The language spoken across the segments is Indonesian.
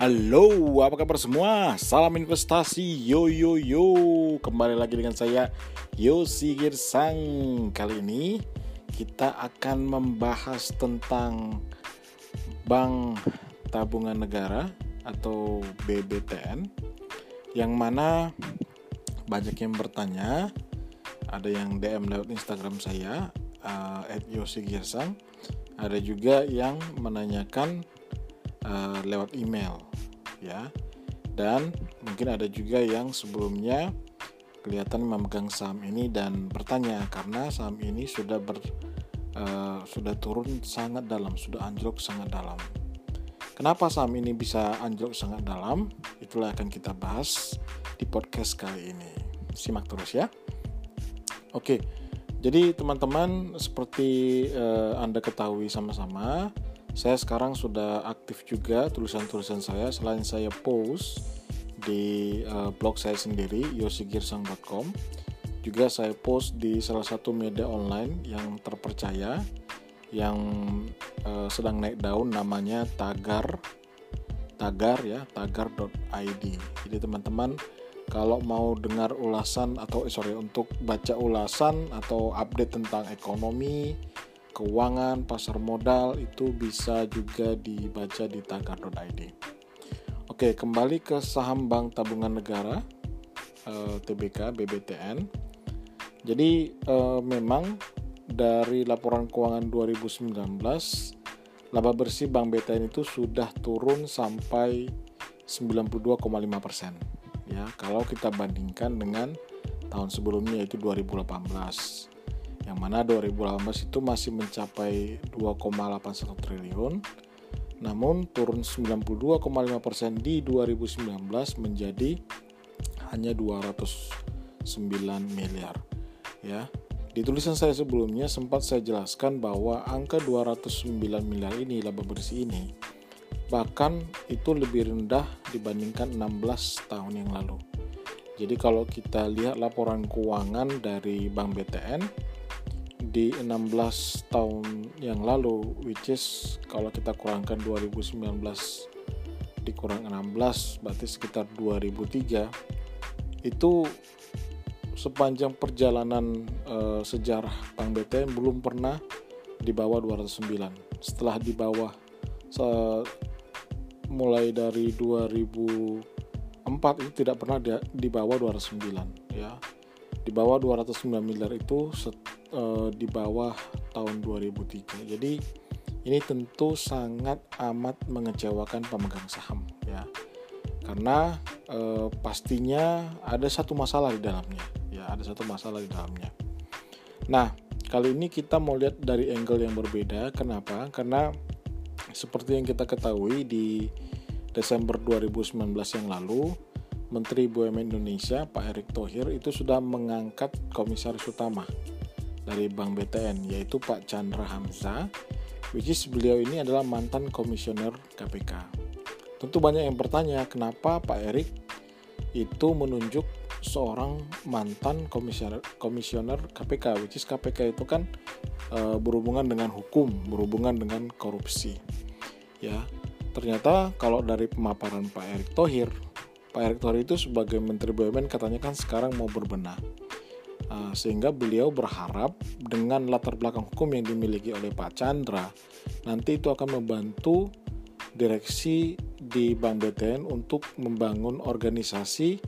Halo, apa kabar semua? Salam investasi, yo yo yo. Kembali lagi dengan saya Yosi Girsang. Kali ini kita akan membahas tentang Bank Tabungan Negara atau BBTN yang mana banyak yang bertanya, ada yang DM lewat Instagram saya uh, @yosi_girsang, ada juga yang menanyakan uh, lewat email ya. Dan mungkin ada juga yang sebelumnya kelihatan memegang saham ini dan bertanya karena saham ini sudah ber uh, sudah turun sangat dalam sudah anjlok sangat dalam. Kenapa saham ini bisa anjlok sangat dalam? Itulah akan kita bahas di podcast kali ini. Simak terus ya. Oke jadi teman-teman seperti uh, anda ketahui sama-sama saya sekarang sudah aktif juga tulisan-tulisan saya. Selain saya post di uh, blog saya sendiri yosigirsang.com juga saya post di salah satu media online yang terpercaya yang uh, sedang naik daun namanya tagar tagar ya tagar.id jadi teman-teman kalau mau dengar ulasan atau eh, sorry untuk baca ulasan atau update tentang ekonomi keuangan, pasar modal itu bisa juga dibaca di tagar.id. Oke, kembali ke saham Bank Tabungan Negara eh, TBK BBTN. Jadi eh, memang dari laporan keuangan 2019 laba bersih Bank BTN itu sudah turun sampai 92,5 persen. Ya, kalau kita bandingkan dengan tahun sebelumnya yaitu 2018 yang mana 2018 itu masih mencapai 2,81 triliun namun turun 92,5% di 2019 menjadi hanya 209 miliar ya di tulisan saya sebelumnya sempat saya jelaskan bahwa angka 209 miliar ini laba bersih ini bahkan itu lebih rendah dibandingkan 16 tahun yang lalu. Jadi kalau kita lihat laporan keuangan dari Bank BTN di 16 tahun yang lalu which is kalau kita kurangkan 2019 dikurang 16 berarti sekitar 2003 itu sepanjang perjalanan e, sejarah Bank BTN belum pernah di bawah 209 setelah di bawah se mulai dari 2004 itu tidak pernah di, di bawah 209 ya di bawah 209 miliar itu set, uh, di bawah tahun 2003. Jadi ini tentu sangat amat mengecewakan pemegang saham ya. Karena uh, pastinya ada satu masalah di dalamnya. Ya, ada satu masalah di dalamnya. Nah, kali ini kita mau lihat dari angle yang berbeda. Kenapa? Karena seperti yang kita ketahui di Desember 2019 yang lalu, Menteri BUMN Indonesia Pak Erick Thohir itu sudah mengangkat komisaris utama dari Bank BTN yaitu Pak Chandra Hamza which is beliau ini adalah mantan komisioner KPK. Tentu banyak yang bertanya kenapa Pak Erik itu menunjuk seorang mantan komisioner komisioner KPK which is KPK itu kan e, berhubungan dengan hukum, berhubungan dengan korupsi. Ya. Ternyata kalau dari pemaparan Pak Erick Thohir, Pak Erick Thohir itu sebagai Menteri BUMN katanya kan sekarang mau berbenah Ah, sehingga beliau berharap dengan latar belakang hukum yang dimiliki oleh Pak Chandra nanti itu akan membantu direksi di Bank BTN untuk membangun organisasi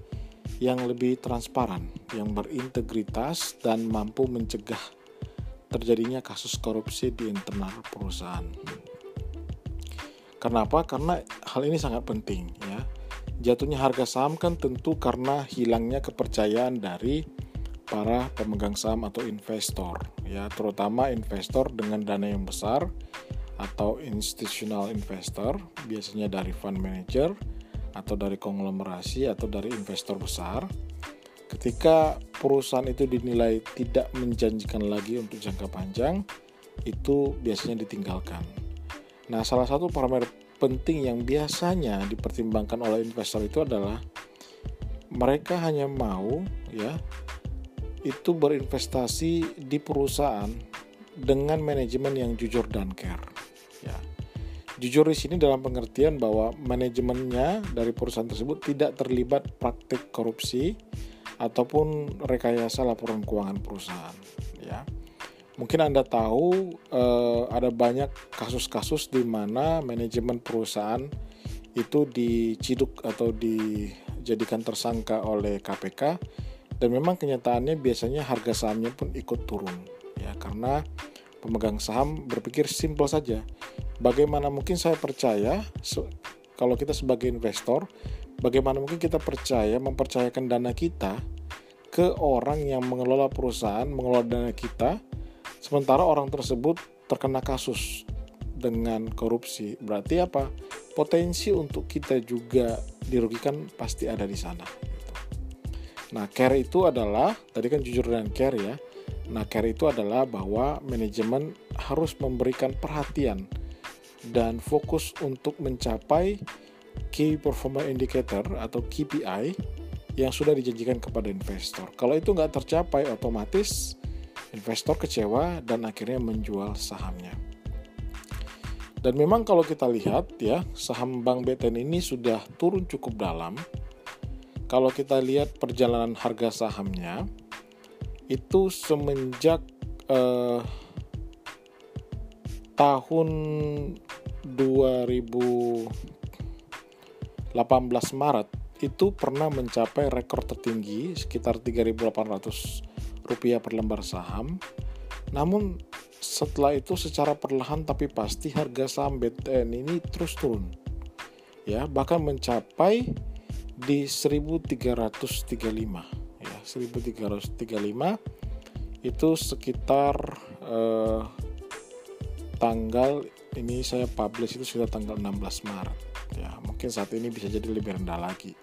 yang lebih transparan, yang berintegritas dan mampu mencegah terjadinya kasus korupsi di internal perusahaan. Kenapa? Karena hal ini sangat penting. Jatuhnya harga saham kan tentu karena hilangnya kepercayaan dari para pemegang saham atau investor ya. Terutama investor dengan dana yang besar atau institutional investor biasanya dari fund manager atau dari konglomerasi atau dari investor besar. Ketika perusahaan itu dinilai tidak menjanjikan lagi untuk jangka panjang itu biasanya ditinggalkan. Nah salah satu parameter penting yang biasanya dipertimbangkan oleh investor itu adalah mereka hanya mau ya itu berinvestasi di perusahaan dengan manajemen yang jujur dan care. Ya. Jujur di sini dalam pengertian bahwa manajemennya dari perusahaan tersebut tidak terlibat praktik korupsi ataupun rekayasa laporan keuangan perusahaan. Ya, mungkin anda tahu eh, ada banyak kasus-kasus di mana manajemen perusahaan itu diciduk atau dijadikan tersangka oleh KPK dan memang kenyataannya biasanya harga sahamnya pun ikut turun ya. Karena pemegang saham berpikir simpel saja bagaimana mungkin saya percaya kalau kita sebagai investor, bagaimana mungkin kita percaya mempercayakan dana kita ke orang yang mengelola perusahaan, mengelola dana kita, sementara orang tersebut terkena kasus dengan korupsi. Berarti apa? Potensi untuk kita juga dirugikan pasti ada di sana. Nah, care itu adalah tadi kan jujur dan care ya. Nah, care itu adalah bahwa manajemen harus memberikan perhatian dan fokus untuk mencapai Key Performance Indicator atau KPI yang sudah dijanjikan kepada investor. Kalau itu nggak tercapai, otomatis investor kecewa dan akhirnya menjual sahamnya. Dan memang kalau kita lihat ya, saham Bank BTN ini sudah turun cukup dalam. Kalau kita lihat perjalanan harga sahamnya, itu semenjak eh, tahun 2018 Maret itu pernah mencapai rekor tertinggi sekitar 3.800 rupiah per lembar saham. Namun setelah itu secara perlahan tapi pasti harga saham BTN ini terus turun. Ya, bahkan mencapai di 1335 ya, 1335 itu sekitar eh, tanggal ini saya publish itu sudah tanggal 16 Maret ya mungkin saat ini bisa jadi lebih rendah lagi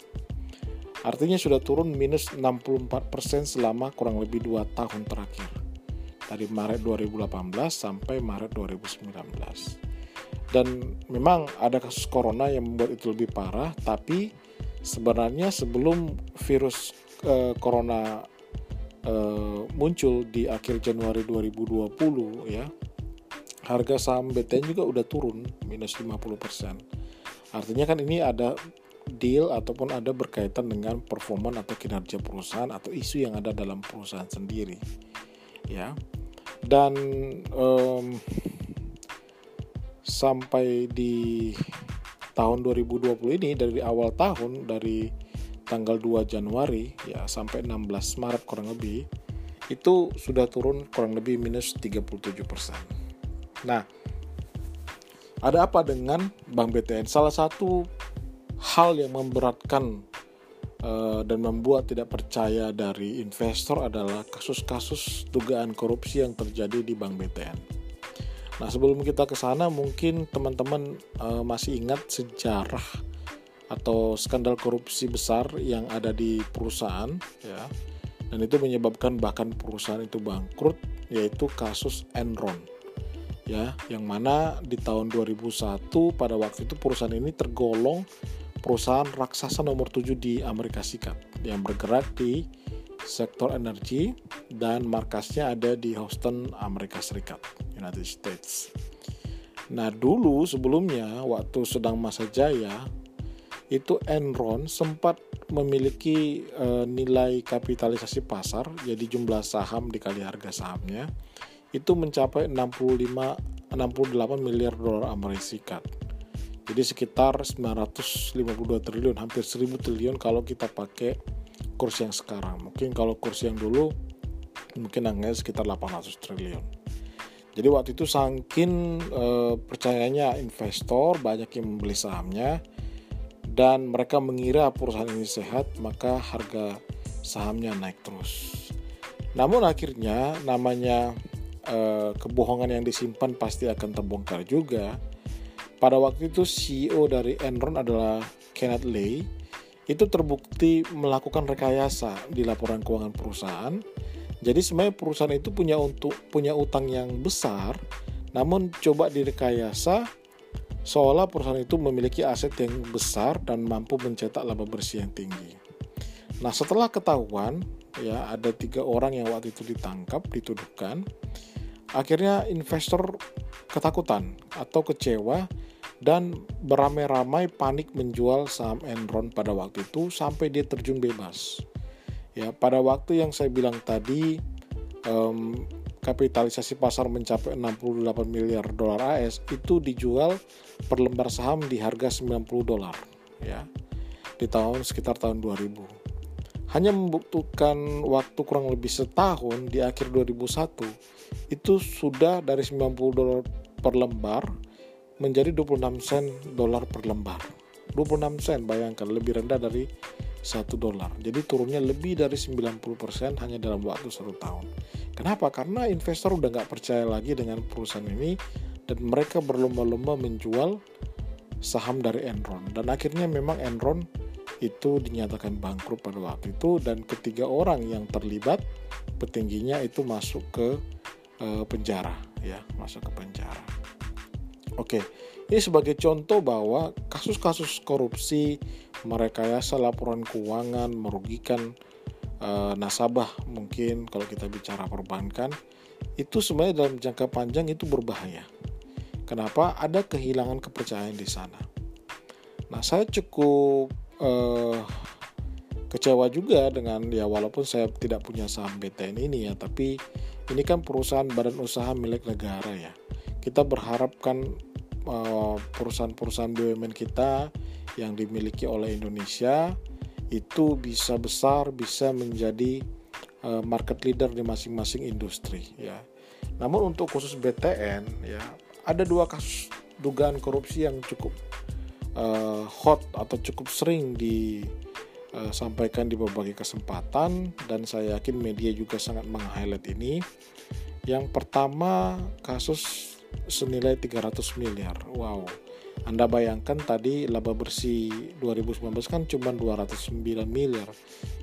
artinya sudah turun minus 64% selama kurang lebih 2 tahun terakhir dari Maret 2018 sampai Maret 2019 dan memang ada kasus corona yang membuat itu lebih parah tapi sebenarnya sebelum virus eh, corona eh, muncul di akhir Januari 2020 ya harga saham BTN juga udah turun minus 50%. Artinya kan ini ada deal ataupun ada berkaitan dengan performa atau kinerja perusahaan atau isu yang ada dalam perusahaan sendiri. Ya. Dan um, sampai di tahun 2020 ini dari awal tahun dari tanggal 2 Januari ya sampai 16 Maret kurang lebih itu sudah turun kurang lebih minus 37 persen. Nah, ada apa dengan Bank BTN? Salah satu hal yang memberatkan uh, dan membuat tidak percaya dari investor adalah kasus-kasus dugaan korupsi yang terjadi di Bank BTN. Nah, sebelum kita ke sana, mungkin teman-teman uh, masih ingat sejarah atau skandal korupsi besar yang ada di perusahaan, ya, dan itu menyebabkan bahkan perusahaan itu bangkrut, yaitu kasus Enron. Ya yang mana di tahun 2001 pada waktu itu perusahaan ini tergolong perusahaan raksasa nomor 7 di Amerika Serikat yang bergerak di sektor energi dan markasnya ada di Houston, Amerika Serikat, United States. Nah, dulu sebelumnya waktu sedang masa jaya itu Enron sempat memiliki e, nilai kapitalisasi pasar, jadi jumlah saham dikali harga sahamnya itu mencapai 65 68 miliar dolar Amerika Serikat. Jadi sekitar 952 triliun, hampir 1000 triliun kalau kita pakai kurs yang sekarang. Mungkin kalau kurs yang dulu mungkin angkanya sekitar 800 triliun. Jadi waktu itu saking e, percayanya investor banyak yang membeli sahamnya dan mereka mengira perusahaan ini sehat, maka harga sahamnya naik terus. Namun akhirnya namanya Eh, kebohongan yang disimpan pasti akan terbongkar juga. Pada waktu itu CEO dari Enron adalah Kenneth Lay itu terbukti melakukan rekayasa di laporan keuangan perusahaan. Jadi sebenarnya perusahaan itu punya untuk punya utang yang besar, namun coba direkayasa seolah perusahaan itu memiliki aset yang besar dan mampu mencetak laba bersih yang tinggi. Nah setelah ketahuan ya ada tiga orang yang waktu itu ditangkap dituduhkan Akhirnya investor ketakutan atau kecewa dan beramai-ramai panik menjual saham Enron pada waktu itu sampai dia terjun bebas. Ya, pada waktu yang saya bilang tadi um, kapitalisasi pasar mencapai 68 miliar dolar AS itu dijual per lembar saham di harga 90 dolar ya di tahun sekitar tahun 2000. Hanya membutuhkan waktu kurang lebih setahun di akhir 2001 itu sudah dari 90 dolar per lembar menjadi 26 sen dolar per lembar. 26 sen bayangkan lebih rendah dari 1 dolar. Jadi turunnya lebih dari 90% hanya dalam waktu satu tahun. Kenapa? Karena investor udah nggak percaya lagi dengan perusahaan ini dan mereka berlomba-lomba menjual saham dari Enron. Dan akhirnya memang Enron itu dinyatakan bangkrut pada waktu itu dan ketiga orang yang terlibat petingginya itu masuk ke e, penjara ya, masuk ke penjara. Oke, ini sebagai contoh bahwa kasus-kasus korupsi, merekayasa laporan keuangan, merugikan uh, nasabah mungkin kalau kita bicara perbankan, itu sebenarnya dalam jangka panjang itu berbahaya. Kenapa? Ada kehilangan kepercayaan di sana. Nah, saya cukup uh, kecewa juga dengan ya walaupun saya tidak punya saham BTN ini ya, tapi ini kan perusahaan badan usaha milik negara ya. Kita berharapkan perusahaan-perusahaan BUMN kita yang dimiliki oleh Indonesia itu bisa besar, bisa menjadi uh, market leader di masing-masing industri ya. Namun untuk khusus BTN ya ada dua kasus dugaan korupsi yang cukup uh, hot atau cukup sering disampaikan di berbagai kesempatan dan saya yakin media juga sangat meng-highlight ini. Yang pertama kasus senilai 300 miliar. Wow. Anda bayangkan tadi laba bersih 2019 kan cuma 209 miliar.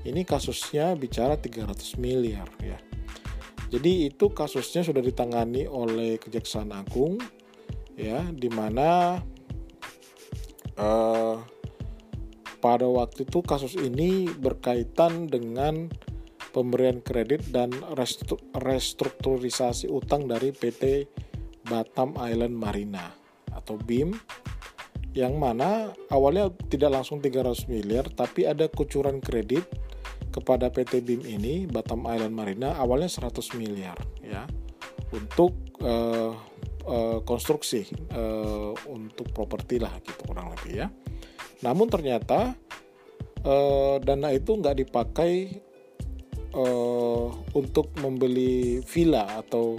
Ini kasusnya bicara 300 miliar ya. Jadi itu kasusnya sudah ditangani oleh Kejaksaan Agung ya di mana uh, pada waktu itu kasus ini berkaitan dengan pemberian kredit dan restrukturisasi utang dari PT Batam Island Marina atau BIM yang mana awalnya tidak langsung 300 miliar tapi ada kucuran kredit kepada PT BIM ini Batam Island Marina awalnya 100 miliar ya untuk uh, uh, konstruksi uh, untuk properti lah gitu kurang lebih ya. Namun ternyata uh, dana itu nggak dipakai uh, untuk membeli villa atau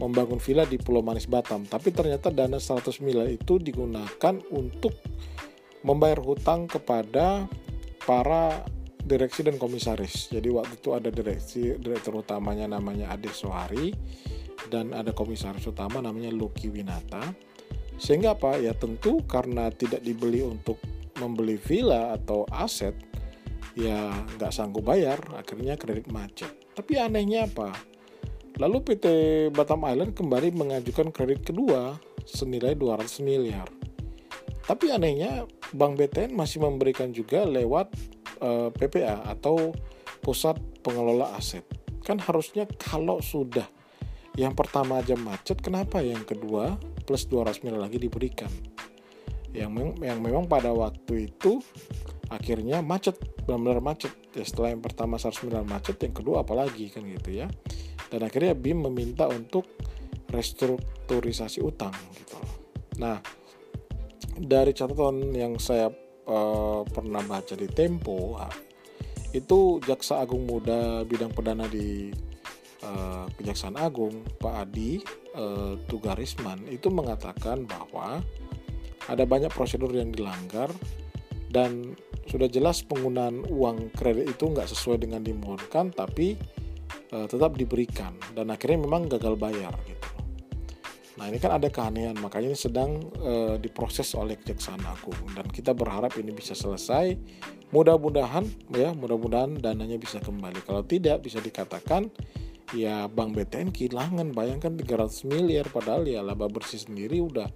membangun villa di Pulau Manis Batam. Tapi ternyata dana 100 miliar itu digunakan untuk membayar hutang kepada para direksi dan komisaris. Jadi waktu itu ada direksi direktur utamanya namanya Ade Sohari dan ada komisaris utama namanya Luki Winata. Sehingga apa? Ya tentu karena tidak dibeli untuk membeli villa atau aset, ya nggak sanggup bayar, akhirnya kredit macet. Tapi anehnya apa? Lalu PT Batam Island kembali mengajukan kredit kedua senilai 200 miliar. Tapi anehnya Bank BTN masih memberikan juga lewat uh, eh, PPA atau Pusat Pengelola Aset. Kan harusnya kalau sudah yang pertama aja macet, kenapa yang kedua plus 200 miliar lagi diberikan? Yang, yang memang pada waktu itu akhirnya macet, benar-benar macet. Ya, setelah yang pertama 100 miliar macet, yang kedua apalagi kan gitu ya dan akhirnya BIM meminta untuk restrukturisasi utang gitu. Nah, dari catatan yang saya uh, pernah baca di Tempo, ah, itu Jaksa Agung Muda bidang perdana di uh, Kejaksaan Agung, Pak Adi uh, Tugarisman itu mengatakan bahwa ada banyak prosedur yang dilanggar dan sudah jelas penggunaan uang kredit itu nggak sesuai dengan dimohonkan, tapi uh, tetap diberikan dan akhirnya memang gagal bayar gitu. Nah ini kan ada keanehan makanya ini sedang uh, diproses oleh Kejaksaan Agung dan kita berharap ini bisa selesai. Mudah-mudahan ya mudah-mudahan dananya bisa kembali. Kalau tidak bisa dikatakan ya Bank BTN kehilangan bayangkan 300 miliar padahal ya laba bersih sendiri udah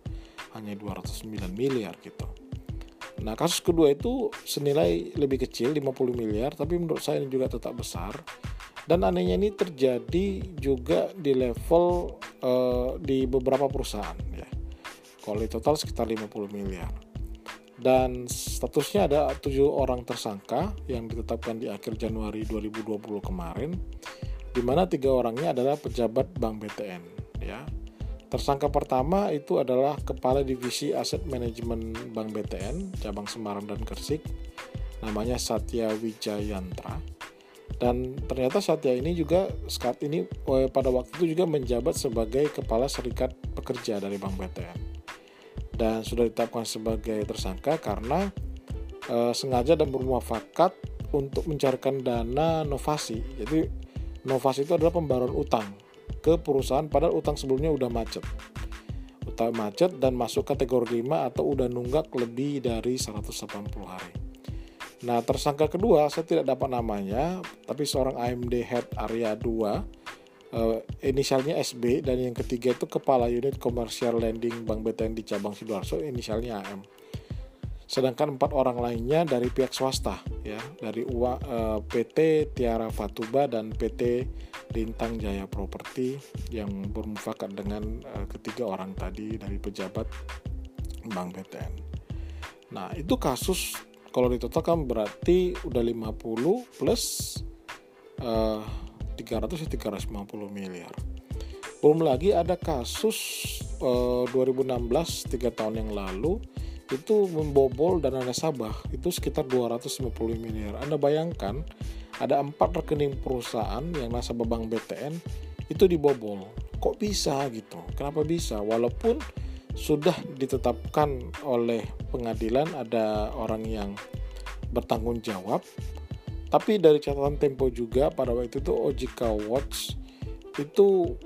hanya 209 miliar gitu. Nah kasus kedua itu senilai lebih kecil 50 miliar tapi menurut saya ini juga tetap besar dan anehnya ini terjadi juga di level uh, di beberapa perusahaan ya Kalau total sekitar 50 miliar. Dan statusnya ada tujuh orang tersangka yang ditetapkan di akhir Januari 2020 kemarin, di mana tiga orangnya adalah pejabat Bank BTN. Ya, Tersangka pertama itu adalah Kepala Divisi Aset Manajemen Bank BTN, cabang Semarang dan Gresik, namanya Satya Wijayantra. Dan ternyata Satya ini juga saat ini eh, pada waktu itu juga menjabat sebagai Kepala Serikat Pekerja dari Bank BTN. Dan sudah ditetapkan sebagai tersangka karena e, sengaja dan bermuafakat untuk mencarikan dana novasi. Jadi novasi itu adalah pembaruan utang ke perusahaan padahal utang sebelumnya udah macet. Utang macet dan masuk kategori 5 atau udah nunggak lebih dari 180 hari. Nah, tersangka kedua saya tidak dapat namanya, tapi seorang AMD Head Area 2 uh, inisialnya SB dan yang ketiga itu kepala unit commercial lending Bank BTN di cabang Sidoarjo inisialnya AM sedangkan empat orang lainnya dari pihak swasta ya dari UA, uh, eh, PT Tiara Fatuba dan PT Lintang Jaya Properti yang bermufakat dengan uh, ketiga orang tadi dari pejabat Bank BTN. Nah, itu kasus kalau ditotalkan berarti udah 50 plus uh, 300 350 miliar. Belum lagi ada kasus uh, 2016 tiga tahun yang lalu itu membobol dana nasabah itu sekitar 250 miliar. Anda bayangkan ada empat rekening perusahaan yang nasabah bank BTN itu dibobol. Kok bisa gitu? Kenapa bisa? Walaupun sudah ditetapkan oleh pengadilan ada orang yang bertanggung jawab, tapi dari catatan Tempo juga pada waktu itu OJK Watch itu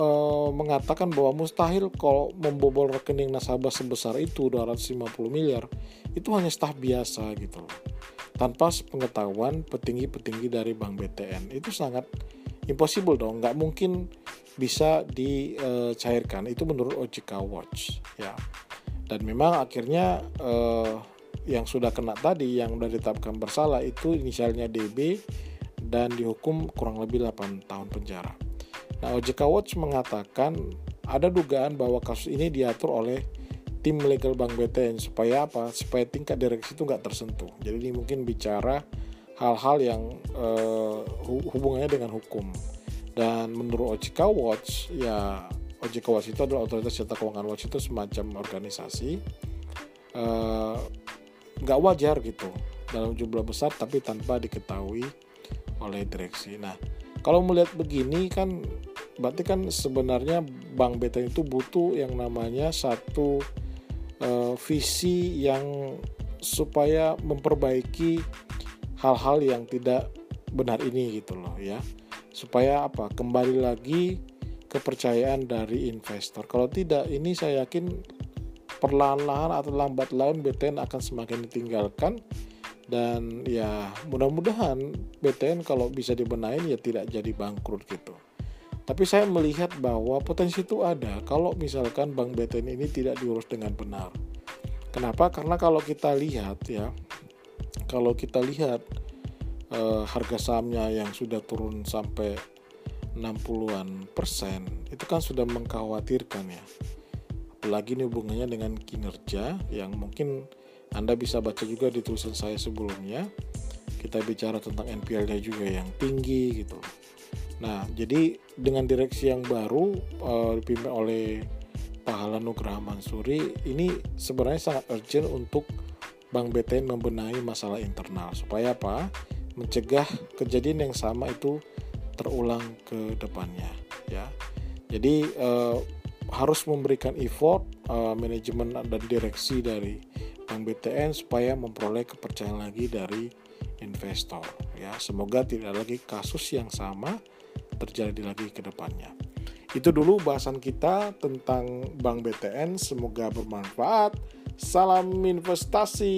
uh, mengatakan bahwa mustahil kalau membobol rekening nasabah sebesar itu 250 miliar itu hanya staf biasa gitu loh. Tanpa pengetahuan petinggi-petinggi dari Bank BTN itu sangat impossible dong. Nggak mungkin bisa dicairkan itu menurut OJK Watch ya dan memang akhirnya uh, yang sudah kena tadi yang sudah ditetapkan bersalah itu inisialnya DB dan dihukum kurang lebih 8 tahun penjara. Nah, OJK Watch mengatakan ada dugaan bahwa kasus ini diatur oleh tim legal Bank BTN supaya apa? Supaya tingkat direksi itu nggak tersentuh. Jadi ini mungkin bicara hal-hal yang uh, hubungannya dengan hukum. Dan menurut OJK Watch, ya OJK Watch itu adalah otoritas jasa keuangan watch itu semacam organisasi uh, nggak wajar gitu dalam jumlah besar tapi tanpa diketahui oleh direksi. Nah, kalau melihat begini kan berarti kan sebenarnya Bank BTN itu butuh yang namanya satu uh, visi yang supaya memperbaiki hal-hal yang tidak benar ini gitu loh ya supaya apa kembali lagi kepercayaan dari investor kalau tidak ini saya yakin perlahan-lahan atau lambat laun BTN akan semakin ditinggalkan dan ya mudah-mudahan BTN kalau bisa dibenahin ya tidak jadi bangkrut gitu tapi saya melihat bahwa potensi itu ada kalau misalkan Bank BTN ini tidak diurus dengan benar. Kenapa? Karena kalau kita lihat ya, kalau kita lihat eh, harga sahamnya yang sudah turun sampai 60-an persen, itu kan sudah mengkhawatirkan ya. Apalagi ini hubungannya dengan kinerja yang mungkin Anda bisa baca juga di tulisan saya sebelumnya. Kita bicara tentang NPL-nya juga yang tinggi gitu. Nah, jadi dengan direksi yang baru uh, dipimpin oleh Pak Hala Nugraha Mansuri ini sebenarnya sangat urgent untuk Bank BTN membenahi masalah internal supaya apa? Mencegah kejadian yang sama itu terulang ke depannya ya. Jadi uh, harus memberikan effort uh, manajemen dan direksi dari Bank BTN supaya memperoleh kepercayaan lagi dari investor ya. Semoga tidak lagi kasus yang sama terjadi lagi ke depannya. Itu dulu bahasan kita tentang Bank BTN. Semoga bermanfaat. Salam investasi.